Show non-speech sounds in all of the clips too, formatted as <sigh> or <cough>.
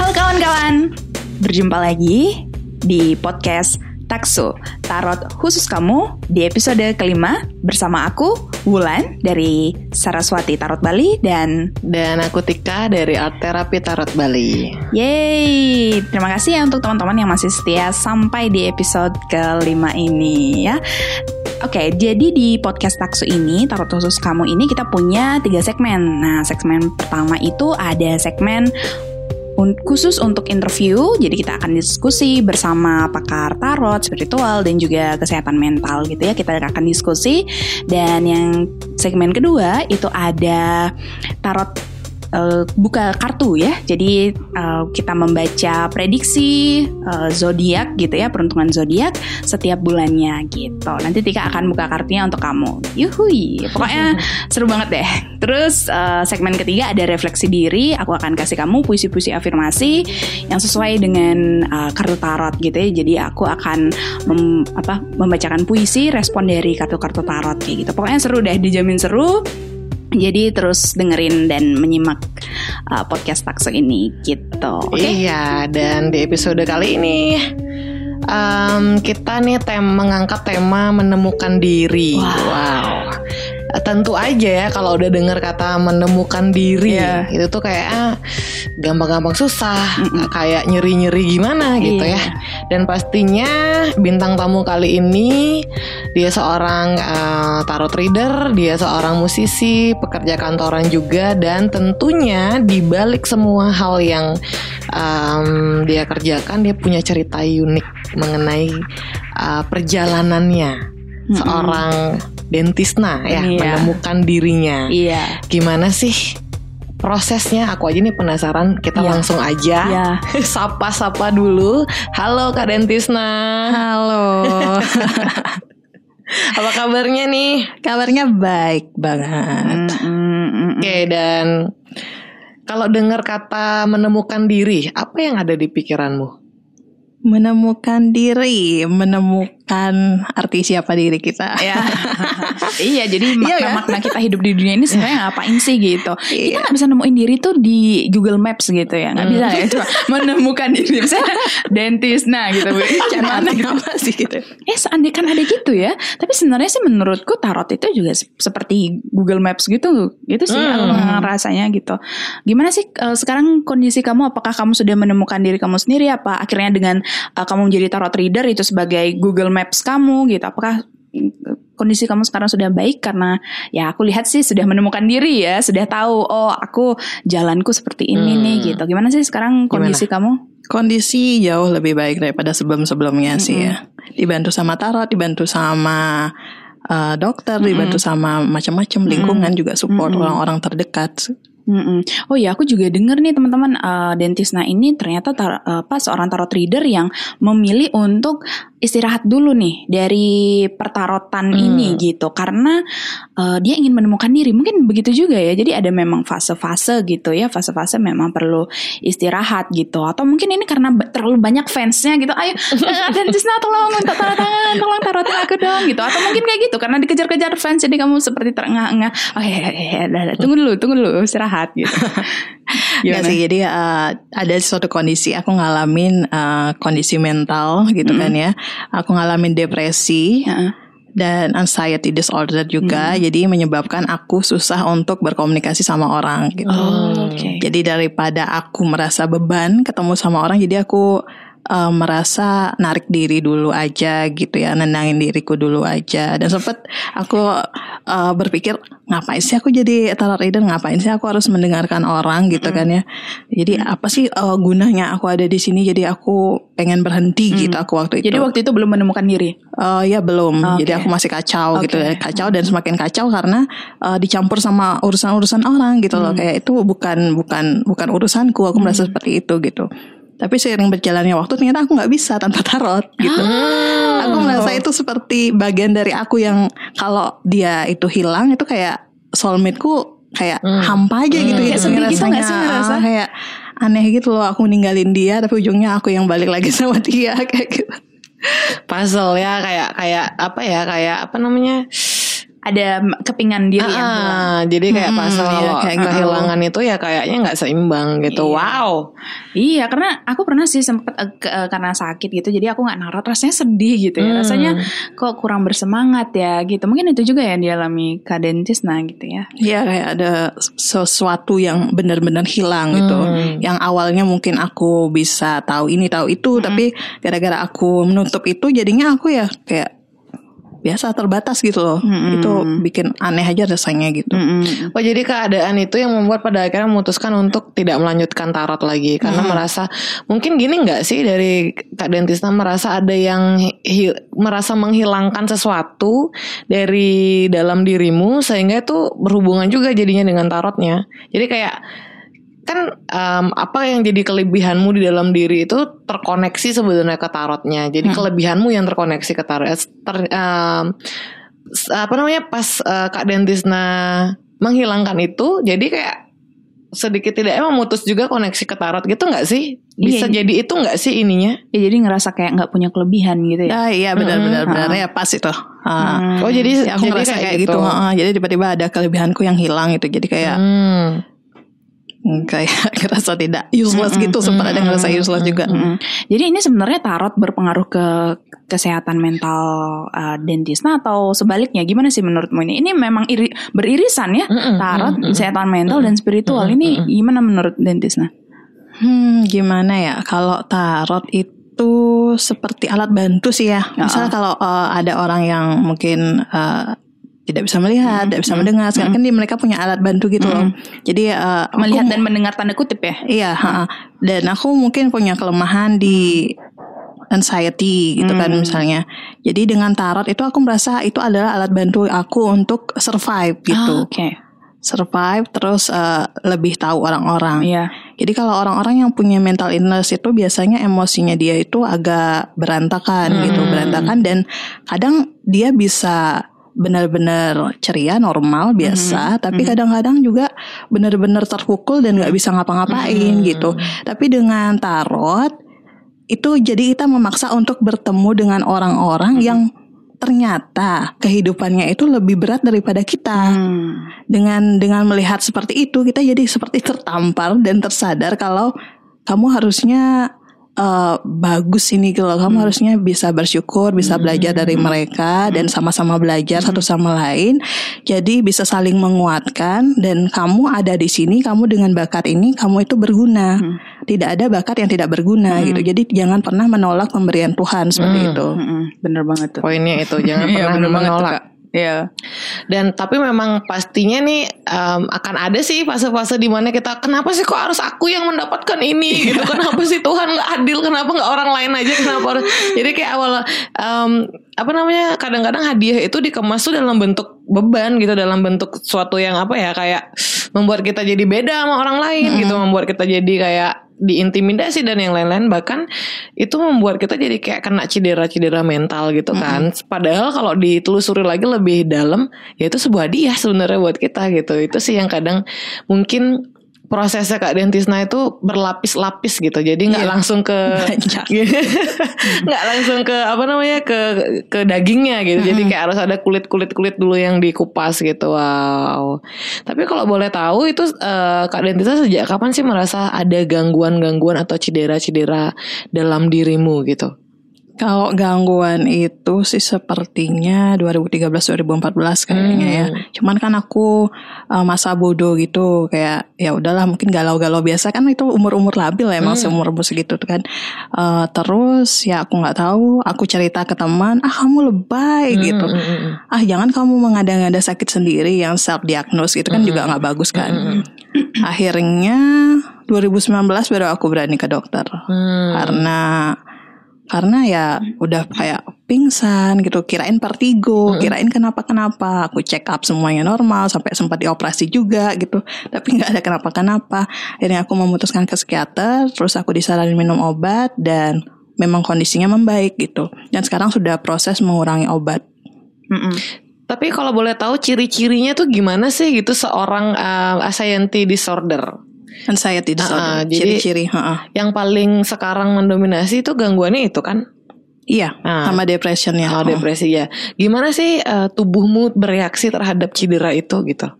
Halo kawan-kawan, berjumpa lagi di podcast Takso Tarot khusus kamu di episode kelima bersama aku Wulan dari Saraswati Tarot Bali dan Dan aku Tika dari Art Therapy Tarot Bali. Yeay, terima kasih ya untuk teman-teman yang masih setia sampai di episode kelima ini ya. Oke, jadi di podcast Taksu ini, Tarot Khusus Kamu ini kita punya tiga segmen. Nah, segmen pertama itu ada segmen un- khusus untuk interview. Jadi kita akan diskusi bersama pakar tarot, spiritual dan juga kesehatan mental gitu ya. Kita akan diskusi dan yang segmen kedua itu ada tarot eh, buka kartu ya. Jadi eh, kita membaca prediksi eh, zodiak gitu ya, peruntungan zodiak setiap bulannya gitu. Nanti Tika akan buka kartunya untuk kamu. Yuhui. Pokoknya <laughs> seru banget deh. Terus eh, segmen ketiga ada refleksi diri. Aku akan kasih kamu puisi-puisi afirmasi yang sesuai dengan eh, kartu tarot gitu ya. Jadi aku akan mem- apa membacakan puisi respon dari kartu-kartu tarot kayak gitu. Pokoknya seru deh, dijamin seru. Jadi terus dengerin dan menyimak uh, podcast Takso ini gitu. Oke. Iya, dan di episode kali ini em, kita nih tem mengangkat tema menemukan diri. Wow. Tentu aja ya kalau udah dengar kata menemukan diri, Iya. itu tuh kayak ah, gampang-gampang susah, kayak nyeri-nyeri gimana gitu Iya. ya. Dan pastinya bintang tamu kali ini dia seorang eh, tarot reader, dia seorang musisi, pekerja kantoran juga, dan tentunya di balik semua hal yang em, dia kerjakan, dia punya cerita unik mengenai eh, perjalanannya seorang dentisna ya Iya. menemukan dirinya. Iya. Gimana sih prosesnya? Aku aja nih penasaran. Kita Iya. langsung aja Iya. <laughs> sapa-sapa dulu. Halo Kak Dentisna. Halo. <laughs> Apa kabarnya nih? Kabarnya baik banget. Oke, dan kalau dengar kata menemukan diri, apa yang ada di pikiranmu? menemukan diri, menemukan arti siapa diri kita. Ya. <laughs> iya, jadi makna-makna kita hidup di dunia ini sebenarnya ngapain sih gitu. Kita nggak bisa nemuin diri tuh di Google Maps gitu ya, nggak bisa ya. Cuma <laughs> menemukan diri, misalnya <laughs> dentist, nah gitu. Gimana gitu. apa sih gitu? Eh, seandainya kan ada gitu ya. Tapi sebenarnya sih menurutku tarot itu juga se- seperti Google Maps gitu, gitu sih aku ngerasanya gitu. Gimana sih eh, sekarang kondisi kamu? Apakah kamu sudah menemukan diri kamu sendiri? Apa akhirnya dengan eh, kamu menjadi tarot reader itu sebagai Google Maps kamu gitu? Apakah kondisi kamu sekarang sudah baik karena ya aku lihat sih sudah menemukan diri ya, sudah tahu oh aku jalanku seperti ini Hmm. nih gitu. Gimana sih sekarang kondisi kamu? Kondisi jauh lebih baik daripada sebelum-sebelumnya sih ya. Dibantu sama tarot, dibantu sama uh, dokter, dibantu sama macam-macam lingkungan juga support orang-orang terdekat. Mm-mm. Oh ya, aku juga denger nih teman-teman uh, Dentisna ini ternyata tar- uh, apa seorang tarot reader yang memilih untuk istirahat dulu nih dari pertarotan ini gitu karena uh, dia ingin menemukan diri. Mungkin begitu juga ya. Jadi ada memang fase-fase gitu ya, fase-fase memang perlu istirahat gitu. Atau mungkin ini karena terlalu banyak fansnya gitu. Ayo <laughs> Dentisna tolong untuk tanda tangan, tolong tarotin aku dong gitu. Atau mungkin kayak gitu karena dikejar-kejar fans jadi kamu seperti terengah-engah. Oh ya, ya, ya, dah, dah, tunggu dulu, tunggu dulu istirahat gitu. <laughs> Nggak sih, jadi uh, ada suatu kondisi aku ngalamin uh, kondisi mental gitu kan ya. Aku ngalamin depresi Heeh. dan anxiety disorder juga. Jadi menyebabkan aku susah untuk berkomunikasi sama orang gitu. Oh, oke. Jadi daripada aku merasa beban ketemu sama orang, jadi aku uh, merasa narik diri dulu aja gitu ya, nenangin diriku dulu aja. Dan sempet aku uh, berpikir ngapain sih aku jadi tarot reader, ngapain sih aku harus mendengarkan orang gitu kan ya. Jadi apa sih uh, gunanya aku ada di sini? Jadi aku pengen berhenti gitu aku waktu itu. Jadi waktu itu belum menemukan diri. Uh, ya belum, Oke. jadi aku masih kacau gitu Oke. ya, kacau dan semakin kacau karena uh, dicampur sama urusan-urusan orang gitu loh, kayak itu bukan bukan bukan urusanku, aku merasa seperti itu gitu. Tapi seiring berjalannya waktu ternyata aku nggak bisa tanpa tarot gitu. Ah. Aku merasa itu seperti bagian dari aku yang kalau dia itu hilang itu kayak soulmateku kayak hampa aja gitu Kayak gitu sedih gitu nggak rasanya. sih ngerasa? Ah, kayak aneh gitu loh aku ninggalin dia tapi ujungnya aku yang balik lagi <laughs> sama dia kayak gitu. puzzle ya kayak kayak apa ya kayak apa namanya ada kepingan diri yang hilang. Ah, jadi kayak pas Hmm, iya, kalau kayak gitu. kehilangan itu ya kayaknya nggak seimbang gitu. Iya. Wow. Iya, karena aku pernah sih sempet eh, ke- eh, karena sakit gitu, jadi aku nggak narot, rasanya sedih gitu ya, Hmm. rasanya kok kurang bersemangat ya gitu. Mungkin itu juga yang dialami Kak Dentis nah gitu ya. Iya kayak ada sesuatu yang benar-benar hilang gitu. Hmm. Yang awalnya mungkin aku bisa tahu ini tahu itu, tapi gara-gara aku menutup itu jadinya aku ya kayak biasa terbatas gitu loh. Mm-mm. Itu bikin aneh aja rasanya gitu. Mm-mm. Oh jadi keadaan itu yang membuat pada akhirnya memutuskan untuk tidak melanjutkan tarot lagi karena merasa mungkin gini nggak sih dari Kak Dentisna merasa ada yang hi- merasa menghilangkan sesuatu dari dalam dirimu sehingga itu berhubungan juga jadinya dengan tarotnya. Jadi kayak kan em, apa yang jadi kelebihanmu di dalam diri itu terkoneksi sebenarnya ke tarotnya. Jadi kelebihanmu yang terkoneksi ke tarot. Ter- s- apa namanya pas eh, Kak Dentisna menghilangkan itu, jadi kayak sedikit tidak emang memutus juga koneksi ke tarot gitu nggak sih? Bisa Iya. jadi itu nggak sih ininya? Ya jadi ngerasa kayak nggak punya kelebihan gitu ya. Ah iya benar-benar benar ya pas itu. Ah. Hmm. Oh jadi Ya, aku jadi ngerasa kayak, gitu. Ah, jadi tiba-tiba ada kelebihanku yang hilang gitu. Jadi kayak Hmm. Hmm, kayak <laughs> ngerasa tidak useless gitu. Sempat ada ngerasa useless juga. Mm-mm. Jadi ini sebenarnya tarot berpengaruh ke kesehatan mental uh, dentisna atau sebaliknya? Gimana sih menurutmu ini? Ini memang iri, beririsan ya tarot, mm-mm, kesehatan mental dan spiritual. Ini gimana menurut dentisna? Hmm, gimana ya? Kalau tarot itu seperti alat bantu sih ya. Misalnya kalau eh, ada orang yang mungkin eh, tidak bisa melihat, tidak bisa mendengar, sekarang kan dia mereka punya alat bantu gitu loh. Jadi aku Melihat mu- dan mendengar tanda kutip ya? Iya, ha-ha. dan aku mungkin punya kelemahan di anxiety gitu kan misalnya. Jadi dengan tarot itu aku merasa itu adalah alat bantu aku untuk survive gitu. Ah, Oke. Survive terus eh, lebih tahu orang-orang. Iya. Jadi kalau orang-orang yang punya mental illness itu biasanya emosinya dia itu agak berantakan gitu, berantakan dan kadang dia bisa benar-benar ceria normal biasa, tapi kadang-kadang juga benar-benar terpukul dan nggak bisa ngapa-ngapain gitu. Tapi dengan tarot itu jadi kita memaksa untuk bertemu dengan orang-orang yang ternyata kehidupannya itu lebih berat daripada kita. Hmm. dengan dengan melihat seperti itu kita jadi seperti tertampar dan tersadar kalau kamu harusnya eh, bagus ini kalau kamu harusnya bisa bersyukur bisa belajar dari mereka dan sama-sama belajar satu sama lain. Jadi bisa saling menguatkan dan kamu ada di sini kamu dengan bakat ini kamu itu berguna. Tidak ada bakat yang tidak berguna gitu. Jadi jangan pernah menolak pemberian Tuhan seperti itu. Mm-mm. Bener banget tuh. Poinnya itu jangan <laughs> Iya, pernah bener banget tuh, menolak. Kak. Iya. Dan tapi memang pastinya nih em, akan ada sih fase-fase di mana kita kenapa sih kok harus aku yang mendapatkan ini? Gitu kenapa sih Tuhan nggak adil? Kenapa nggak orang lain aja? Kenapa harus <laughs> jadi kayak awal em, apa namanya kadang-kadang hadiah itu dikemas tuh dalam bentuk beban gitu dalam bentuk suatu yang apa ya kayak membuat kita jadi beda sama orang lain gitu. Membuat kita jadi kayak diintimidasi dan yang lain-lain. Bahkan itu membuat kita jadi kayak kena cedera-cedera mental gitu kan. Padahal kalau ditelusuri lagi lebih dalam ya itu sebuah hadiah sebenarnya buat kita gitu. Itu sih yang kadang mungkin prosesnya Kak Dentisna itu berlapis-lapis gitu. Jadi nggak langsung ke <laughs> nggak langsung ke apa namanya ke ke dagingnya gitu. Jadi kayak harus ada kulit kulit kulit dulu yang dikupas gitu. Wow. Tapi kalau boleh tahu itu eh, Kak Dentisna sejak kapan sih merasa ada gangguan-gangguan atau cedera-cedera dalam dirimu gitu Kalau gangguan itu sih sepertinya 2013-2014 kayaknya ya. Cuman kan aku uh, masa bodoh gitu kayak ya udahlah mungkin galau-galau biasa kan itu umur-umur labil ya emang seumur umur segitu tuh kan. Uh, terus ya aku nggak tahu, aku cerita ke teman, ah kamu lebay gitu. Ah jangan kamu mengada-ngada sakit sendiri yang self diagnose gitu kan juga nggak bagus kan. Akhirnya 2019 baru aku berani ke dokter karena karena ya udah kayak pingsan gitu kirain vertigo kirain kenapa kenapa aku check up semuanya normal sampai sempat dioperasi juga gitu. Tapi nggak ada kenapa kenapa akhirnya aku memutuskan ke psikiater terus aku disaranin minum obat dan memang kondisinya membaik gitu. Dan sekarang sudah proses mengurangi obat. Mm-mm. tapi kalau boleh tahu ciri-cirinya tuh gimana sih gitu seorang eh, anxiety disorder anxiety disorder Ah, jadi- ciri-ciri heeh. yang paling sekarang mendominasi itu gangguannya itu kan Iya, Nah. sama depressionnya. Oh, depresi ya. Gimana sih eh, tubuhmu bereaksi terhadap cedera itu gitu?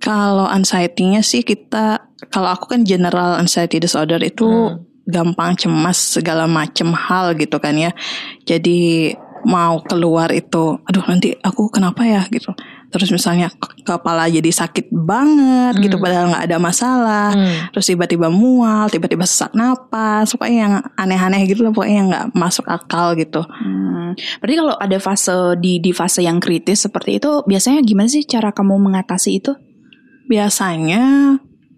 Kalau anxiety-nya sih kita, kalau aku kan general anxiety disorder itu Hmm. gampang cemas segala macem hal gitu kan ya. Jadi mau keluar itu, aduh nanti aku kenapa ya gitu. Terus misalnya ke- kepala jadi sakit banget gitu, padahal nggak ada masalah. Hmm. Terus tiba-tiba mual, tiba-tiba sesak napas, pokoknya yang aneh-aneh gitu lah, pokoknya yang nggak masuk akal gitu. Hmm, berarti kalau ada fase di di fase yang kritis seperti itu, biasanya gimana sih cara kamu mengatasi itu? Biasanya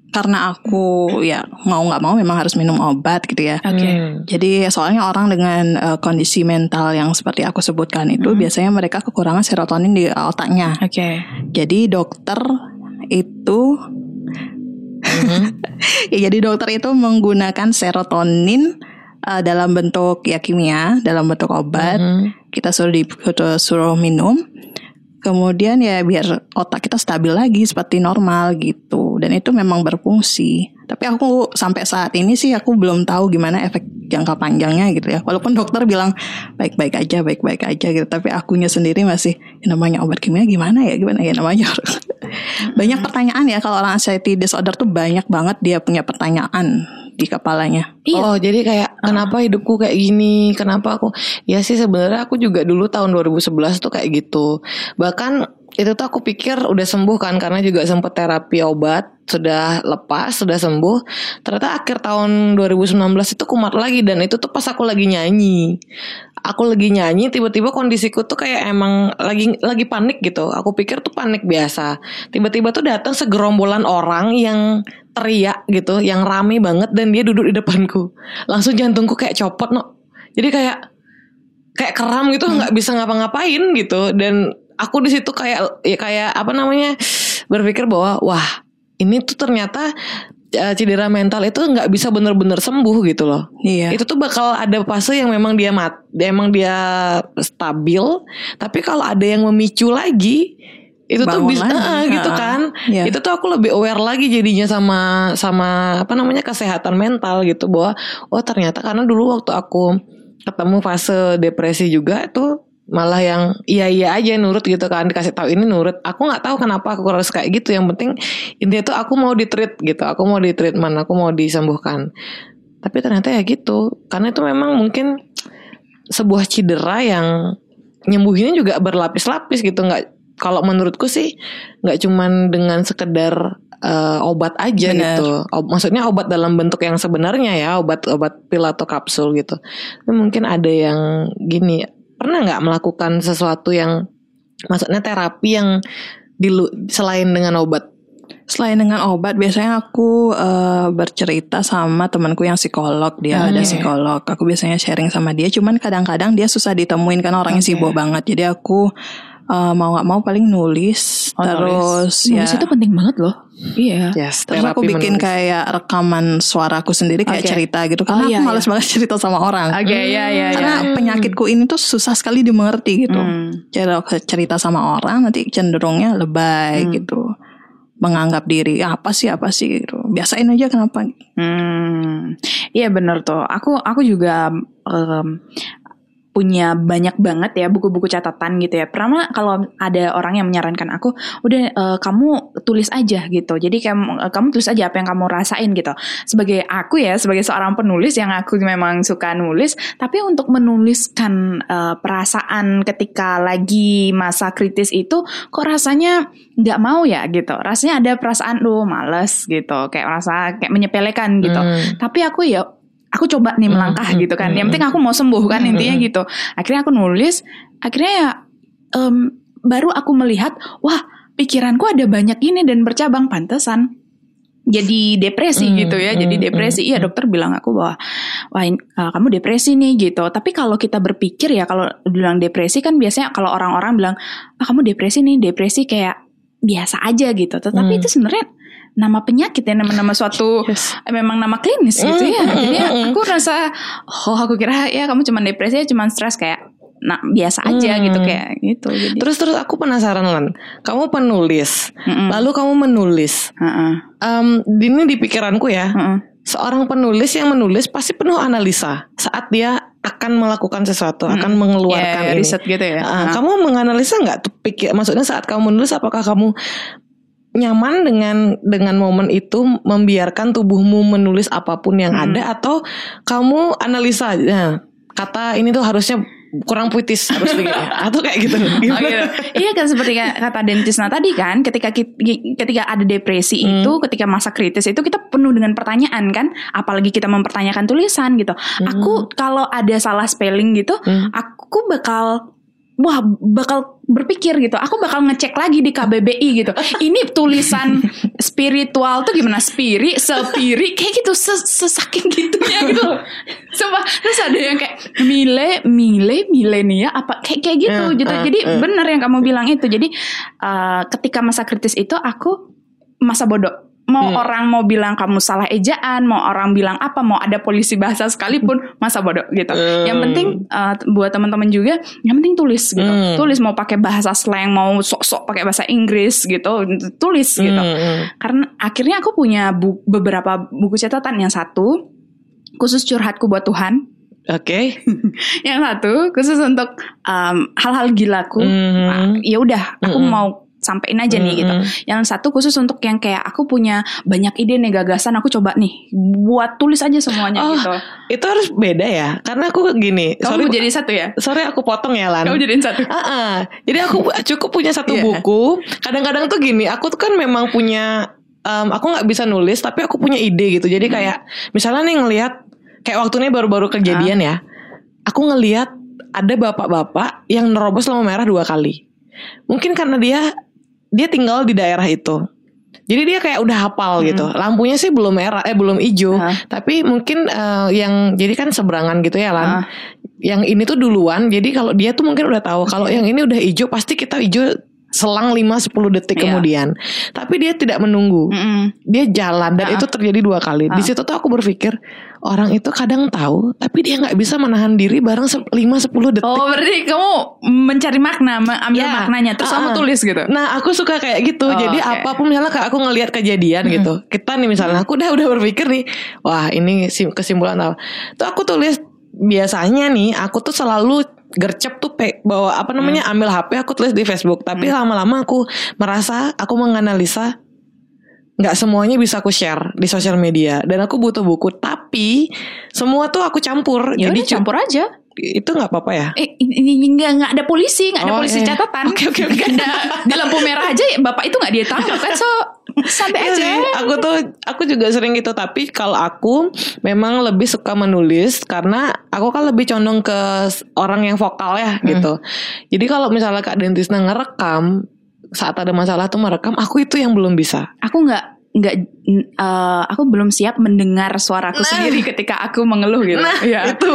karena aku ya mau nggak mau memang harus minum obat gitu ya. Oke. Hmm. Jadi soalnya orang dengan eh, kondisi mental yang seperti aku sebutkan itu biasanya mereka kekurangan serotonin di otaknya. Oke. Jadi dokter itu <laughs> ya jadi dokter itu menggunakan serotonin eh, dalam bentuk ya kimia, dalam bentuk obat. Hmm. Kita suruh di kita suruh minum. Kemudian ya biar otak kita stabil lagi seperti normal gitu. Dan itu memang berfungsi. Tapi aku sampai saat ini sih aku belum tahu gimana efek jangka panjangnya gitu ya. Walaupun dokter bilang baik-baik aja, baik-baik aja gitu. Tapi akunya sendiri masih "Ya namanya obat kimia gimana ya, gimana ya namanya. <laughs> banyak pertanyaan ya kalau orang anxiety disorder tuh banyak banget dia punya pertanyaan di kepalanya. Iya. Oh jadi kayak kenapa hidupku kayak gini Kenapa aku Ya sih sebenarnya aku juga dulu tahun 2011 tuh kayak gitu Bahkan itu tuh aku pikir udah sembuh kan Karena juga sempet terapi obat Sudah lepas, sudah sembuh Ternyata akhir tahun 2019 itu kumat lagi Dan itu tuh pas aku lagi nyanyi Aku lagi nyanyi tiba-tiba kondisiku tuh kayak emang lagi lagi panik gitu Aku pikir tuh panik biasa Tiba-tiba tuh datang segerombolan orang yang teriak gitu, yang rame banget dan dia duduk di depanku. Langsung jantungku kayak copot no. Jadi kayak kayak keram gitu, nggak bisa ngapa-ngapain gitu. Dan aku di situ kayak ya kayak apa namanya berpikir bahwa wah ini tuh ternyata eh, cedera mental itu nggak bisa bener-bener sembuh gitu loh. Iya. Itu tuh bakal ada fase yang memang dia mat, emang dia stabil. Tapi kalau ada yang memicu lagi, itu tuh Bangun bisa lagi. eh, gitu kan. iya. Itu tuh aku lebih aware lagi jadinya sama sama apa namanya kesehatan mental gitu bahwa oh ternyata karena dulu waktu aku ketemu fase depresi juga itu malah yang iya iya aja nurut gitu kan dikasih tahu ini nurut. Aku nggak tahu kenapa aku harus kayak gitu. Yang penting intinya tuh aku mau di treat gitu. Aku mau di treatment aku mau disembuhkan. Tapi ternyata ya gitu. Karena itu memang mungkin sebuah cedera yang nyembuhinnya juga berlapis-lapis gitu. Nggak kalau menurutku sih nggak cuman dengan sekedar eh, obat aja Benar. gitu. O- maksudnya obat dalam bentuk yang sebenarnya ya obat-obat pil atau kapsul gitu. Tapi mungkin ada yang gini pernah nggak melakukan sesuatu yang maksudnya terapi yang di lu- selain dengan obat Selain dengan obat, biasanya aku eh, bercerita sama temanku yang psikolog. Dia ada Oke. psikolog. Aku biasanya sharing sama dia. Cuman kadang-kadang dia susah ditemuin kan orangnya Oke. sibuk banget. Jadi aku eh, mau nggak mau paling nulis. Oh, terus ya. Nulis itu penting banget loh. Iya. yes Terus aku bikin kayak rekaman suaraku sendiri kayak Oke. cerita gitu. Karena Oh, iya, aku males iya. banget <laughs> cerita sama orang. Oke, ya ya Karena penyakitku ini tuh susah sekali dimengerti gitu. Hmm. Cara cerita sama orang nanti cenderungnya lebay Hmm. gitu. Menganggap diri "Ya, apa sih apa sih gitu. Biasain aja kenapa. Hmm, iya bener tuh. Aku aku juga em, punya banyak banget ya buku-buku catatan gitu ya. Pertama kalau ada orang yang menyarankan aku, udah eh, kamu tulis aja gitu. Jadi kamu eh, kamu tulis aja apa yang kamu rasain gitu. Sebagai aku ya, sebagai seorang penulis yang aku memang suka nulis, tapi untuk menuliskan eh, perasaan ketika lagi masa kritis itu kok rasanya nggak mau ya gitu. Rasanya ada perasaan duh males gitu, kayak rasa kayak menyepelekan gitu. Hmm. Tapi aku ya aku coba nih melangkah Hmm, gitu kan. hmm, Yang penting aku mau sembuh kan intinya gitu. Akhirnya aku nulis, akhirnya ya em, baru aku melihat, wah pikiranku ada banyak ini dan bercabang pantesan. Jadi depresi Hmm, gitu ya, jadi hmm, depresi. hmm, Iya dokter bilang aku bahwa wah uh, kamu depresi nih gitu. Tapi kalau kita berpikir ya kalau bilang depresi kan biasanya kalau orang-orang bilang ah kamu depresi nih, depresi kayak biasa aja gitu. Tetapi Hmm. itu sebenarnya nama penyakit ya nama-nama suatu Yes. memang nama klinis gitu ya. Mm, mm, Jadi mm, aku rasa oh aku kira ya kamu cuma depresi cuma stres kayak nah biasa aja Mm. gitu kayak gitu. Jadi terus terus aku penasaran lan kamu penulis Mm-mm. lalu kamu menulis Heeh, Em, ini di pikiranku ya heeh. seorang penulis yang menulis pasti penuh analisa saat dia akan melakukan sesuatu, akan mengeluarkan Ya, ini. riset gitu ya. Ah. kamu menganalisa nggak tuh pikir maksudnya saat kamu menulis apakah kamu nyaman dengan dengan momen itu membiarkan tubuhmu menulis apa pun yang Hmm. ada atau kamu analisa nah, kata ini tuh harusnya kurang puitis harus begini <laughs> atau kayak gitu Oh, Gimana? gitu. Iya kan seperti ka- kata Dentisna tadi kan ketika ketika ada depresi Hmm. itu ketika masa kritis itu kita penuh dengan pertanyaan kan apalagi kita mempertanyakan tulisan gitu. Aku kalau ada salah spelling gitu Hmm. aku bakal wah bakal berpikir gitu. Aku bakal ngecek lagi di KBBI gitu. <laughs> Ini tulisan spiritual tuh gimana? Spirit, sepiri kayak gitu ses sesaking gitunya gitu. Sumpah. Terus ada yang kayak mile, mile, milenia apa kayak kayak gitu Eh, gitu. eh, Jadi eh. benar yang kamu bilang itu. Jadi eh, ketika masa kritis itu aku masa bodoh. Mau Hmm. orang mau bilang kamu salah ejaan, mau orang bilang apa, mau ada polisi bahasa sekalipun <laughs> masa bodoh gitu. Hmm. Yang penting uh, buat teman-teman juga, yang penting tulis gitu. Hmm. Tulis mau pakai bahasa slang, mau sok-sok pakai bahasa Inggris gitu, tulis gitu. Hmm, hmm. Karena akhirnya aku punya bu- beberapa buku catatan yang satu khusus curhatku buat Tuhan, Oke. <laughs> yang satu khusus untuk um, hal-hal gilaku. Mhm. Nah, ya udah, aku Mhm. mau sampein aja nih gitu. Mhm. Yang satu khusus untuk yang kayak aku punya banyak ide nih gagasan, aku coba nih buat tulis aja semuanya Oh, gitu. Itu harus beda ya, karena aku gini. Kamu sorry, jadi satu ya? sorry aku potong ya Lan. Kamu jadiin satu. Ah, ah. Jadi aku <laughs> cukup punya satu Iya. buku. Kadang-kadang tuh gini, aku tuh kan memang punya, em, aku nggak bisa nulis, tapi aku punya ide gitu. Jadi kayak, misalnya nih ngelihat, kayak waktu ini baru-baru kejadian ya, aku ngelihat ada bapak-bapak yang nerobos lampu merah dua kali. Mungkin karena dia dia tinggal di daerah itu. Jadi dia kayak udah hafal gitu. Lampunya sih belum merah, eh belum hijau. Ah. Tapi mungkin eh, yang jadi kan seberangan gitu ya. Lan. Yang ini tuh duluan. Jadi kalau dia tuh mungkin udah tahu kalau yang ini udah hijau pasti kita hijau selang 5-10 detik Iya. kemudian. Tapi dia tidak menunggu. Mm-mm. Dia jalan dan Ah. itu terjadi dua kali. Di Ah. situ tuh aku berpikir orang itu kadang tahu tapi dia nggak bisa menahan diri bareng 5-10 detik. Oh berarti kamu mencari makna, ambil Ya. maknanya, terus kamu ah. tulis gitu. Nah aku suka kayak gitu Oh, Jadi oke. apa pun misalnya kayak aku ngelihat kejadian gitu Kita nih misalnya aku udah udah berpikir nih Wah ini sim- kesimpulan apa Tuh aku tulis Biasanya nih aku tuh selalu gercep tuh pe- bawa apa namanya Mm. ambil HP aku tulis di Facebook tapi lama-lama aku merasa aku menganalisa nggak semuanya bisa aku share di sosial media dan aku butuh buku tapi semua tuh aku campur Ya jadi udah campur aja. itu nggak apa-apa ya Eh ini nggak nggak ada polisi, nggak ada Oh, polisi iya. catatan. <laughs> Oke, oke, oke. Nggak ada di lampu merah aja bapak itu nggak dia tahu kan so santai Iya aja. sih, aku tuh aku juga sering gitu tapi kalau aku memang lebih suka menulis karena aku kan lebih condong ke orang yang vokal ya gitu. Jadi kalau misalnya Kak Dentisna ngerekam saat ada masalah tuh merekam, aku itu yang belum bisa. Aku nggak nggak eh, aku belum siap mendengar suaraku Nah. sendiri ketika aku mengeluh gitu. Nah Iya. itu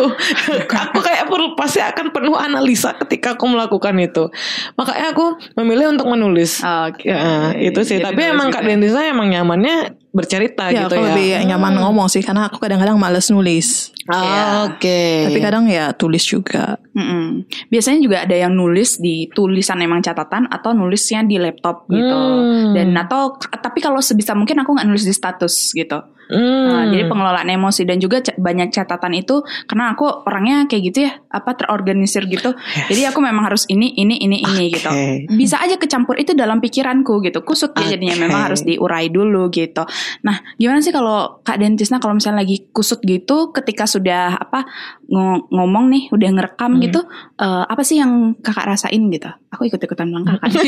aku kayak perlu pasti akan penuh analisa ketika aku melakukan itu. Makanya aku memilih untuk menulis. Oke. Ya, itu sih. Jadi Tapi emang gitu Kak ya. Dentisna emang nyamannya bercerita ya gitu aku ya. lebih nyaman ngomong sih karena aku kadang-kadang males nulis. Iya. Oke. Tapi kadang ya tulis juga. Mm-mm. Biasanya juga ada yang nulis di tulisan emang catatan atau nulisnya di laptop gitu. Hmm. Dan atau tapi kalau sebisa mungkin aku nggak nulis di status gitu. Hmm. Nah, jadi pengelolaan emosi dan juga banyak catatan itu karena aku orangnya kayak gitu ya, apa terorganisir gitu. Jadi aku memang harus ini ini ini ini Oke. gitu. Bisa aja kecampur itu dalam pikiranku gitu. Kusut ya jadinya memang harus diurai dulu gitu. Nah, gimana sih kalau Kak Dentisna kalau misalnya lagi kusut gitu ketika sudah apa ngo- ngomong nih udah ngerekam Hmm. gitu eh, apa sih yang Kakak rasain gitu? Aku ikut-ikutan bilang kakak. <laughs>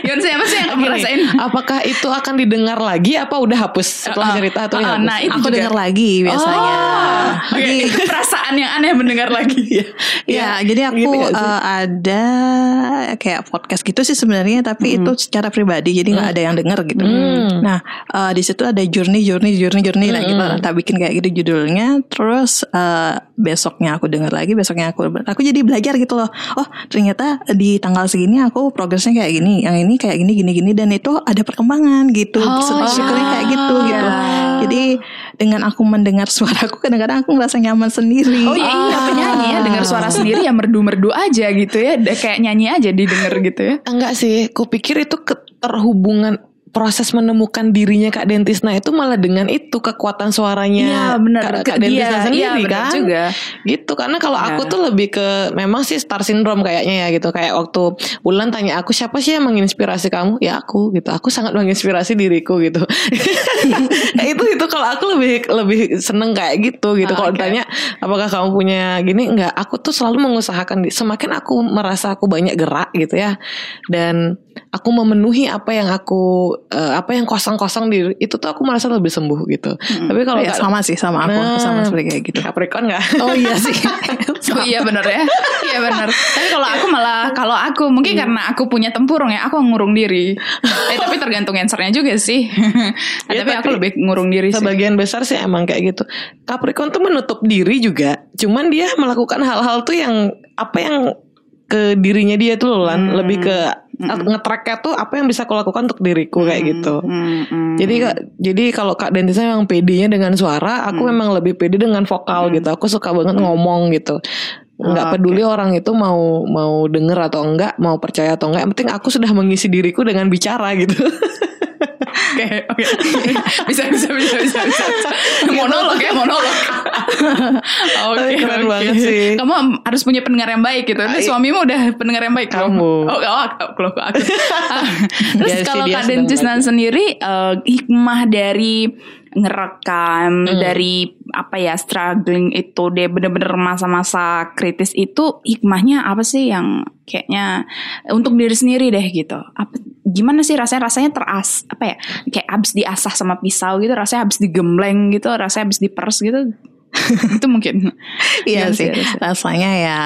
Gimana sih apa sih yang Kakak rasain? apakah itu akan didengar lagi apa udah hapus setelah Uh-uh. cerita atau Uh-uh, dihapus? nah, itu aku juga. dengar lagi biasanya. Oh, oke. Jadi itu perasaan yang aneh mendengar lagi. <laughs> Ya, jadi aku gitu eh, ada kayak podcast gitu sih sebenarnya, tapi itu secara pribadi, jadi nggak ada yang denger gitu. Hmm. Nah, eh, di situ ada journey, journey, journey, journey, nah gitu. Tak bikin kayak gitu judulnya. Terus eh, besoknya aku denger lagi, besoknya aku, aku jadi belajar gitu loh. Oh, ternyata di tanggal segini aku progresnya kayak gini, yang ini kayak gini, gini, gini, dan itu ada perkembangan gitu. Oh, Syukurnya ya. kayak gitu gitu. Jadi dengan aku mendengar suaraku, kadang-kadang aku ngerasa nyaman sendiri. Oh iya, iya penyanyi ya dengar suara sendiri ya merdu-merdu aja gitu ya, kayak nyanyi aja didengar gitu ya. Enggak sih, kupikir itu keterhubungan proses menemukan dirinya Kak Dentisna itu malah dengan itu kekuatan suaranya Iya, benar. Kak, Kak Iya, Dentisna iya, sendiri benar kan juga. gitu karena kalau aku Ya. tuh lebih ke memang sih star syndrome kayaknya ya gitu kayak waktu Bulan tanya aku siapa sih yang menginspirasi kamu ya aku gitu aku sangat menginspirasi diriku gitu <laughs> itu itu kalau aku lebih lebih seneng kayak gitu gitu Ah, kalau oke. ditanya apakah kamu punya gini enggak aku tuh selalu mengusahakan semakin aku merasa aku banyak gerak gitu ya dan aku memenuhi apa yang aku eh, apa yang kosong-kosong di itu tuh aku merasa lebih sembuh gitu tapi kalau Ya, sama sih sama aku Nah, sama seperti kayak gitu. Capricorn nggak Oh iya sih. <laughs> Oh iya bener ya Iya bener Tapi kalau aku malah Kalau aku mungkin Hmm. karena aku punya tempurung ya Aku ngurung diri eh, Tapi tergantung answernya juga sih <laughs> Ya, Tapi aku tapi lebih ngurung diri sih Sebagian besar sih emang kayak gitu. Capricorn tuh menutup diri juga. Cuman dia melakukan hal-hal tuh yang apa yang ke dirinya dia tuh loh, Lan. lebih ke ngetracknya tuh apa yang bisa aku lakukan untuk diriku kayak gitu. Hmm, hmm. Jadi kak, jadi kalau kak Dentisnya memang pedenya dengan suara, aku memang lebih pede dengan vokal gitu. Aku suka banget ngomong gitu. Nggak Oh, peduli orang itu mau mau denger atau enggak, mau percaya atau enggak. Yang penting aku sudah mengisi diriku dengan bicara gitu. <laughs> Oke, oke. bisa, bisa, bisa, bisa, bisa. monolog ya, monolog. Oke, Tapi keren oke. banget sih. Kamu harus punya pendengar yang baik gitu. Nanti suamimu udah pendengar yang baik. belum? Kamu. Oh, oh, aku, aku, aku. Terus Ya kalau Kak belajar. sendiri eh, hikmah dari ngerekam dari apa ya struggling itu dia bener-bener masa-masa kritis itu hikmahnya apa sih yang kayaknya untuk diri sendiri deh gitu apa gimana sih rasanya rasanya teras apa ya kayak abis diasah sama pisau gitu rasanya abis digembleng gitu rasanya abis diperes gitu <laughs> itu mungkin Iya Gimana sih, rasanya? ya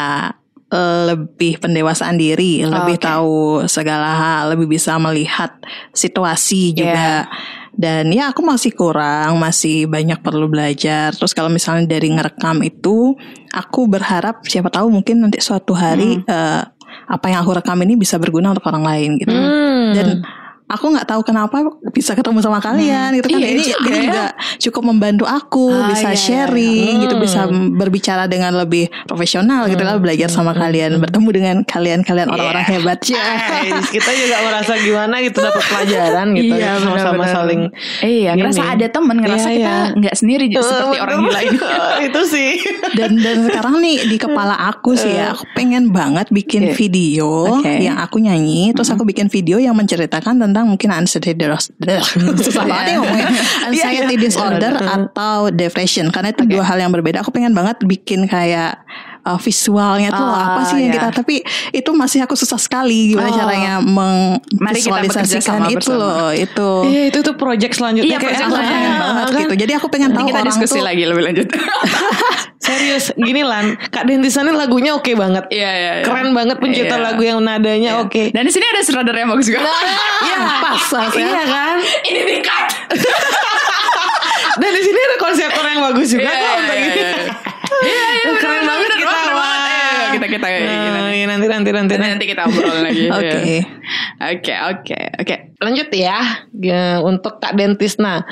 eh, lebih pendewasaan diri, lebih oke. tahu segala hal, lebih bisa melihat situasi juga. Dan ya aku masih kurang, masih banyak perlu belajar. Terus kalau misalnya dari ngerekam itu, aku berharap siapa tahu mungkin nanti suatu hari eh, apa yang aku rekam ini bisa berguna untuk orang lain gitu. Hmm. Dan aku nggak tahu kenapa bisa ketemu sama kalian gitu kan Iya ini, juga ini ya. juga cukup membantu aku Ah, bisa iya, iya. sharing gitu Hmm. bisa berbicara dengan lebih profesional gitu lah belajar sama kalian bertemu dengan kalian-kalian orang-orang hebat <laughs> ya kita juga merasa gimana gitu <laughs> dapat pelajaran gitu Iya, sama-sama saling iya ngerasa Gini. ada temen ngerasa Iya, kita iya. nggak sendiri Eh, seperti orang betul. gila ini <laughs> itu sih dan dan sekarang nih di kepala aku sih ya aku pengen banget bikin Oke. video Oke. yang aku nyanyi terus aku bikin video yang menceritakan tentang mungkin anxiety dis- <laughs> susah banget ya ngomongnya. <laughs> Anxiety disorder atau depression karena itu dua hal yang berbeda. Aku pengen banget bikin kayak uh, visualnya tuh Ah, apa sih yang ya. kita tapi itu masih aku susah sekali gimana Oh. caranya mengvisualisasikan itu bersama. loh itu. Iya itu tuh project selanjutnya. Iya, kayak project <laughs> banget kan? gitu. Jadi aku pengen nanti tahu kita orang diskusi tuh lagi lebih lanjut Serius gini Lan Kak Dentisan ini lagunya oke banget Iya, iya, iya. Keren banget pencipta Iya. lagu yang nadanya oke Dan di sini ada sutradara yang bagus juga. Iya pas pas ya. Iya kan Ini di cut. Dan di sini ada konseptor yang bagus juga Iya, kok iya, untuk iya, ini. iya. Iya, kita gini Nah, nanti. nanti nanti nanti kita obrol lagi. Oke. Iya. Oke, oke, oke. Lanjut ya, ya untuk Kak Dentis. Nah,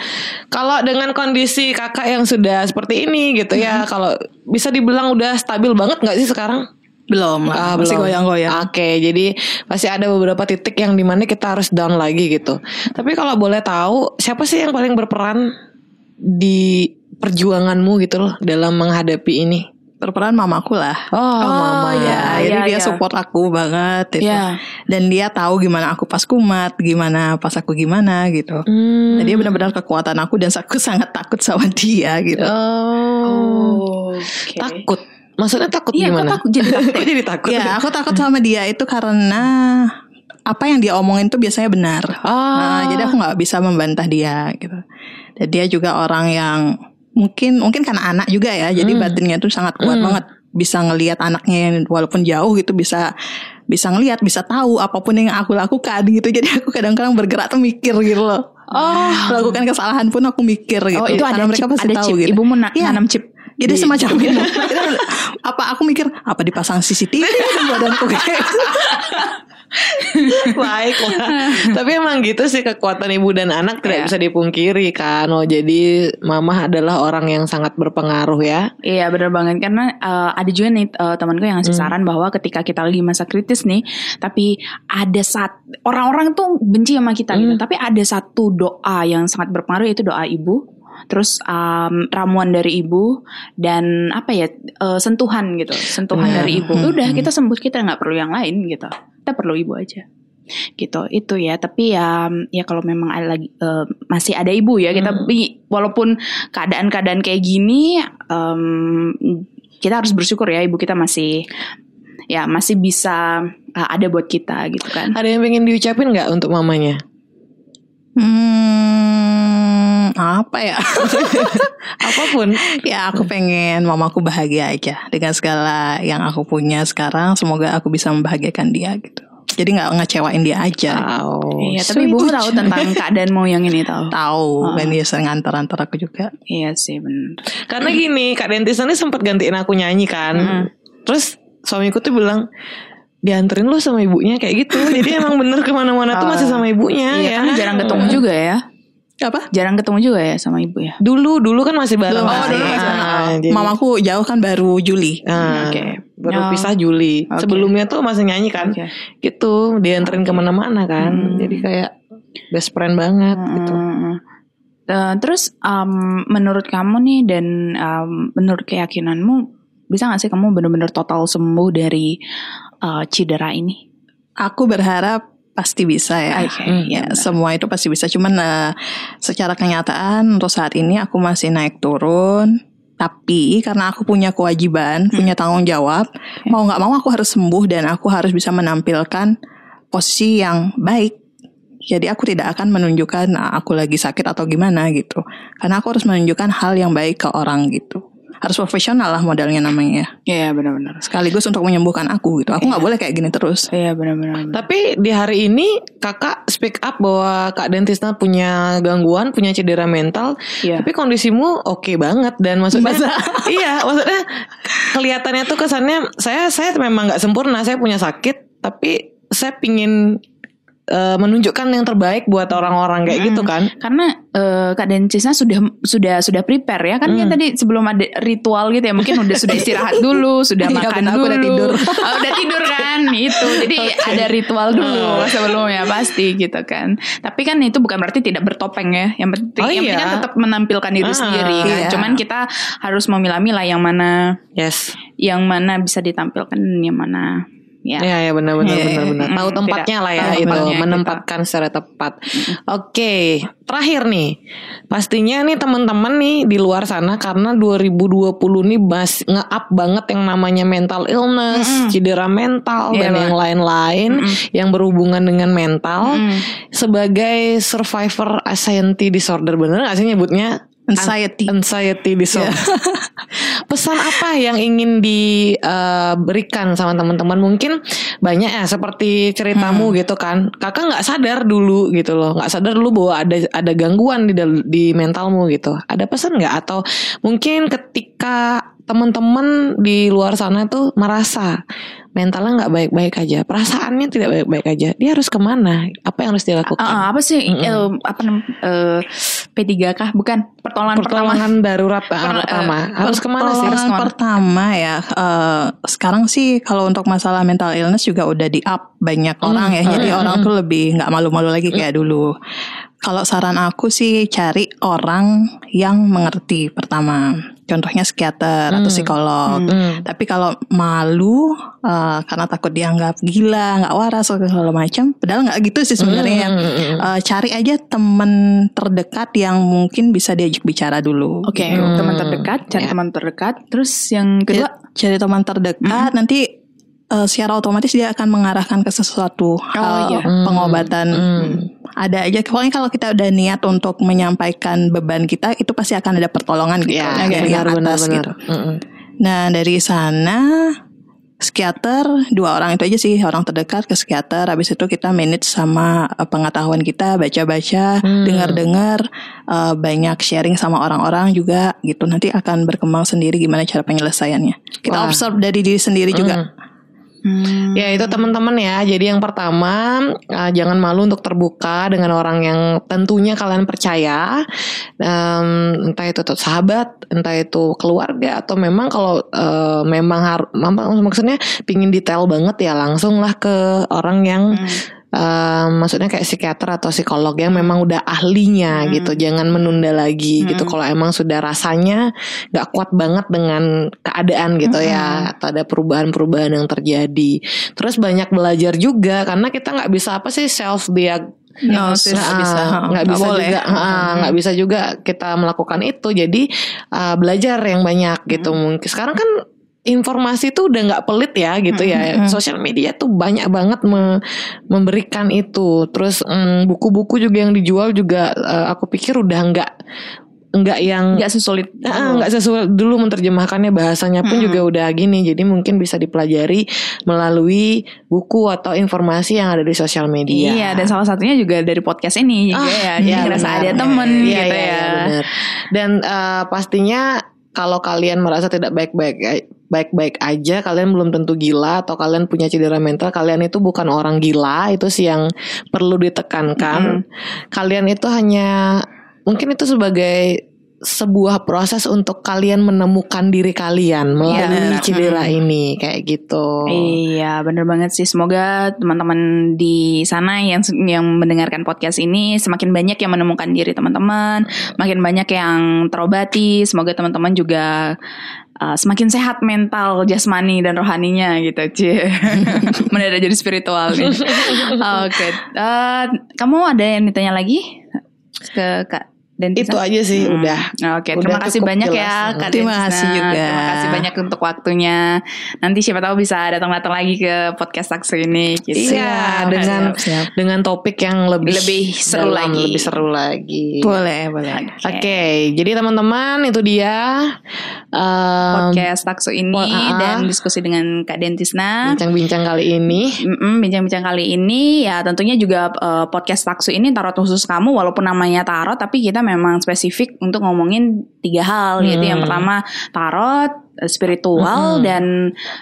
kalau dengan kondisi kakak yang sudah seperti ini gitu ya, kalau bisa dibilang udah stabil banget nggak sih sekarang? belum lah Ah, masih goyang-goyang Oke, jadi masih ada beberapa titik yang di mana kita harus down lagi gitu. Tapi kalau boleh tahu, siapa sih yang paling berperan di perjuanganmu gitu loh dalam menghadapi ini? Berperan mamaku lah Oh, mama iya. Ya, jadi dia iya. support aku banget gitu. Iya. Dan dia tahu gimana aku pas kumat, gimana pas aku gimana gitu. Hmm. Jadi dia benar-benar kekuatan aku dan aku <laughs> sangat takut sama dia gitu. Oh, Oke. takut. Maksudnya takut Iya, gimana? kok takut jadi takut. <laughs> Kok jadi takut? Ya, aku takut sama dia itu karena apa yang dia omongin tuh biasanya benar. Ah. Nah, jadi aku nggak bisa membantah dia gitu. Dan dia juga orang yang mungkin mungkin karena anak juga ya, jadi batinnya tuh sangat kuat banget. Bisa ngelihat anaknya yang walaupun jauh gitu bisa bisa ngelihat, bisa tahu apa pun yang aku lakukan gitu. Jadi aku kadang-kadang bergerak tuh mikir gitu loh. Oh. Lakukan kesalahan pun aku mikir gitu. Oh, itu ada Karena mereka chip, pasti ada tahu chip. gitu. Ibu mau na- nanam chip. Jadi di- semacam <laughs> itu. Apa aku mikir apa dipasang CCTV di badanku kayak <laughs> gitu. Baiklah. <laughs> Tapi emang gitu sih kekuatan ibu dan anak tidak Iya. bisa dipungkiri kan. Oh jadi mama adalah orang yang sangat berpengaruh ya. Iya bener banget karena eh, ada juga nih eh, temanku yang ngasih saran bahwa ketika kita lagi masa kritis nih, tapi ada saat orang-orang tuh benci sama kita gitu, tapi ada satu doa yang sangat berpengaruh yaitu doa ibu. Terus um, ramuan dari ibu dan apa ya eh, sentuhan gitu, sentuhan Benar. dari ibu. Udah kita sembuh kita nggak perlu yang lain gitu. Kita perlu ibu aja gitu itu ya tapi ya ya kalau memang ada lagi eh, masih ada ibu ya kita bi- walaupun keadaan-keadaan kayak gini em, kita harus bersyukur ya ibu kita masih ya masih bisa eh, ada buat kita gitu kan Ada yang pengen diucapin nggak untuk mamanya? Hmm, apa ya? <laughs> Apa pun. ya aku pengen mamaku bahagia aja dengan segala yang aku punya sekarang. Semoga aku bisa membahagiakan dia gitu. Jadi nggak ngecewain dia aja. Wow. iya tapi ibu tahu tentang <laughs> keadaan mau yang ini tahu Tahu, kan dia sering antar-antar aku juga. iya sih benar Karena gini, Kak Dentis ini sempat gantiin aku nyanyi kan. Mm. Terus suamiku tuh bilang dianterin lu sama ibunya kayak gitu. Jadi <laughs> emang bener ke mana-mana tuh masih sama ibunya iya ya. karena jarang ketemu juga ya Apa? jarang ketemu juga ya sama ibu ya Dulu dulu kan masih bareng. Oh, dulu Ah, masih bareng. jadi- Mamaku jauh kan baru Juli. Ah, Oke. Baru Oh. pisah Juli. Oke. Sebelumnya tuh masih nyanyi kan. Oke. Gitu, dianterin ke mana-mana kan. Hmm. Jadi kayak best friend banget gitu. Mm. Eh, terus um, menurut kamu nih dan um, menurut keyakinanmu bisa gak sih kamu benar-benar total sembuh dari uh, cedera ini? Aku berharap pasti bisa ya. Oke, Hmm, iya ya, benar. semua itu pasti bisa. Cuman eh, secara kenyataan untuk saat ini aku masih naik turun. Tapi karena aku punya kewajiban, punya tanggung jawab, mau nggak mau aku harus sembuh dan aku harus bisa menampilkan posisi yang baik. Jadi aku tidak akan menunjukkan "Nah, aku lagi sakit atau gimana gitu. Karena aku harus menunjukkan hal yang baik ke orang gitu. Harus profesional lah modelnya namanya. Iya benar-benar. Sekaligus untuk menyembuhkan aku gitu. Aku nggak boleh kayak gini terus. Iya benar-benar. Tapi di hari ini kakak speak up bahwa kak Dentisna punya gangguan, punya cedera mental. Iya. Tapi kondisimu oke banget dan maksudnya <laughs> iya maksudnya kelihatannya tuh kesannya saya saya memang nggak sempurna, saya punya sakit, tapi saya pingin eh, menunjukkan yang terbaik buat orang-orang kayak gitu kan. Karena eh, Kak Dencisnya sudah sudah sudah prepare ya. Kan kan tadi sebelum ada ritual gitu ya mungkin udah sudah <laughs> istirahat dulu sudah Iya, makan benar, dulu udah tidur. Oh, <laughs> udah tidur kan? Itu. Jadi <laughs> ada ritual dulu sebelumnya pasti gitu kan. Tapi kan itu bukan berarti tidak bertopeng ya. Yang penting Oh, yang penting iya. kan tetap menampilkan diri Ah, sendiri kan. iya. cuman kita harus memilah-milah yang mana Yes. yang mana bisa ditampilkan yang mana ya Iya ya benar benar Iya. benar benar. Mm, Tahu tidak. tempatnya lah ya itu gitu. menempatkan secara tepat. Oke, terakhir nih. Pastinya nih teman-teman nih di luar sana karena 2020 nih bas nge-up banget yang namanya mental illness, cedera mental Iya dan banget. yang lain-lain yang berhubungan dengan mental Mm. sebagai survivor anxiety disorder bener gak sih nyebutnya? Anxiety. Anxiety disorder. <laughs> Pesan apa yang ingin diberikan sama teman-teman? Mungkin banyak ya seperti ceritamu gitu kan. Kakak nggak sadar dulu gitu loh, nggak sadar dulu bahwa ada ada gangguan di di mentalmu gitu. Ada pesan nggak? Atau mungkin ketika teman-teman di luar sana tuh merasa mentalnya nggak baik-baik aja, perasaannya tidak baik-baik aja, dia harus ke mana? Apa yang harus dilakukan? Ah, ah, apa sih? Eh, apa nam- eh, P3K bukan pertolongan pertama. Pertolongan <laughs> darurat ah, Per- pertama. eh, harus ke mana sih? Pertolongan Harus ke mana? pertama ya eh, sekarang sih kalau untuk masalah mental illness juga udah di up banyak orang ya. Jadi orang tuh lebih nggak malu-malu lagi kayak dulu. Kalau saran aku sih cari orang yang mengerti pertama contohnya psikiater atau psikolog Hmm. tapi kalau malu eh, karena takut dianggap gila nggak waras atau segala macam padahal nggak gitu sih sebenarnya yang Eh, cari aja temen terdekat yang mungkin bisa diajak bicara dulu Oke, gitu. teman terdekat, cari Ya. teman terdekat. Terus yang kedua, cari teman terdekat nanti eh, secara otomatis dia akan mengarahkan ke sesuatu hal iya. pengobatan ada aja. Pokoknya kalau kita udah niat untuk menyampaikan beban kita itu pasti akan ada pertolongan gitu. Ya, dari yang benar, atas benar, gitu. Benar. Mm-mm. nah dari sana psikiater dua orang itu aja sih orang terdekat ke psikiater. Habis itu kita manage sama eh, pengetahuan kita baca-baca dengar-dengar eh, banyak sharing sama orang-orang juga gitu. Nanti akan berkembang sendiri gimana cara penyelesaiannya. Kita Wah. observe dari diri sendiri juga Hmm. Ya itu teman-teman ya. Jadi yang pertama uh, jangan malu untuk terbuka dengan orang yang tentunya kalian percaya. Um, entah itu tuh sahabat, entah itu keluarga atau memang kalau uh, memang harus maksudnya pingin detail banget ya langsunglah ke orang yang Hmm. Um, maksudnya kayak psikiater atau psikolog yang memang udah ahlinya Hmm. gitu jangan menunda lagi gitu. Hmm. kalau emang sudah rasanya nggak kuat banget dengan keadaan gitu Hmm. ya atau ada perubahan-perubahan yang terjadi. Terus banyak belajar juga karena kita nggak bisa apa sih self Diagnosis. Nah, bisa, nggak nggak bisa boleh. juga. Ah, nggak bisa juga kita melakukan itu. Jadi ah, belajar yang banyak gitu. Mungkin sekarang kan informasi itu udah nggak pelit ya gitu ya sosial media tuh banyak banget me- memberikan itu terus mm, buku-buku juga yang dijual juga eh, aku pikir udah nggak nggak yang Nggak sesulit Ah, nggak sesuai dulu menerjemahkannya bahasanya pun juga udah gini jadi mungkin bisa dipelajari melalui buku atau informasi yang ada di sosial media Iya, dan salah satunya juga dari podcast ini juga ya. Jadi Iya, ngerasa benar. ada temen Iya, gitu iya, ya. iya, benar. Dan eh, pastinya kalau kalian merasa tidak baik-baik baik-baik aja, kalian belum tentu gila atau kalian punya cedera mental, kalian itu bukan orang gila, itu sih yang perlu ditekankan. Kalian itu hanya mungkin itu sebagai sebuah proses untuk kalian menemukan diri kalian melalui benar. cedera ini kayak gitu. Iya, bener banget sih. Semoga teman-teman di sana yang yang mendengarkan podcast ini semakin banyak yang menemukan diri teman-teman, makin banyak yang terobati. Semoga teman-teman juga uh, semakin sehat mental, jasmani dan rohaninya gitu, Cie. <laughs> Mendadak jadi spiritual nih. <laughs> Oke, eh, kamu ada yang ditanya lagi ke Kak Dentisa? Itu aja sih Hmm. udah. Oke, Udah terima kasih banyak jelas. ya Kak Terima kasih juga. Terima kasih banyak untuk waktunya. Nanti siapa tahu bisa datang-datang lagi ke podcast Taksu ini. Gitu. Iya, dengan siap. dengan topik yang lebih Lebih seru dalam, lagi. lebih seru lagi. Boleh, boleh. Oke, jadi teman-teman itu dia um, Podcast Taksu ini po- ah, ah. dan diskusi dengan Kak Dentisna. bincang-bincang kali ini. Mm-mm, bincang-bincang kali ini ya tentunya juga eh, podcast taksu ini tarot khusus kamu walaupun namanya tarot tapi kita memang spesifik untuk ngomongin tiga hal yaitu yang Hmm. pertama tarot eh, spiritual Mm-mm. dan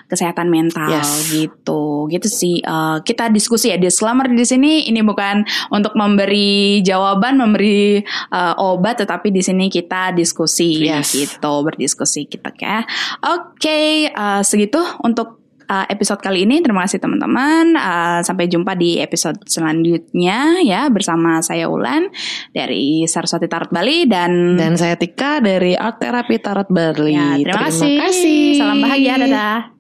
kesehatan mental Yes. gitu gitu sih Eh, kita diskusi ya disclaimer di sini ini bukan untuk memberi jawaban memberi eh, obat tetapi di sini kita diskusi Yes. gitu berdiskusi kita ya oke eh, segitu untuk uh, episode kali ini. Terima kasih teman-teman. Uh, sampai jumpa di episode selanjutnya ya bersama saya Ulan dari Saraswati Tarot Bali dan, Dan saya Tika dari Art Therapy Tarot Bali. ya, terima, kasih. Salam bahagia. Dadah.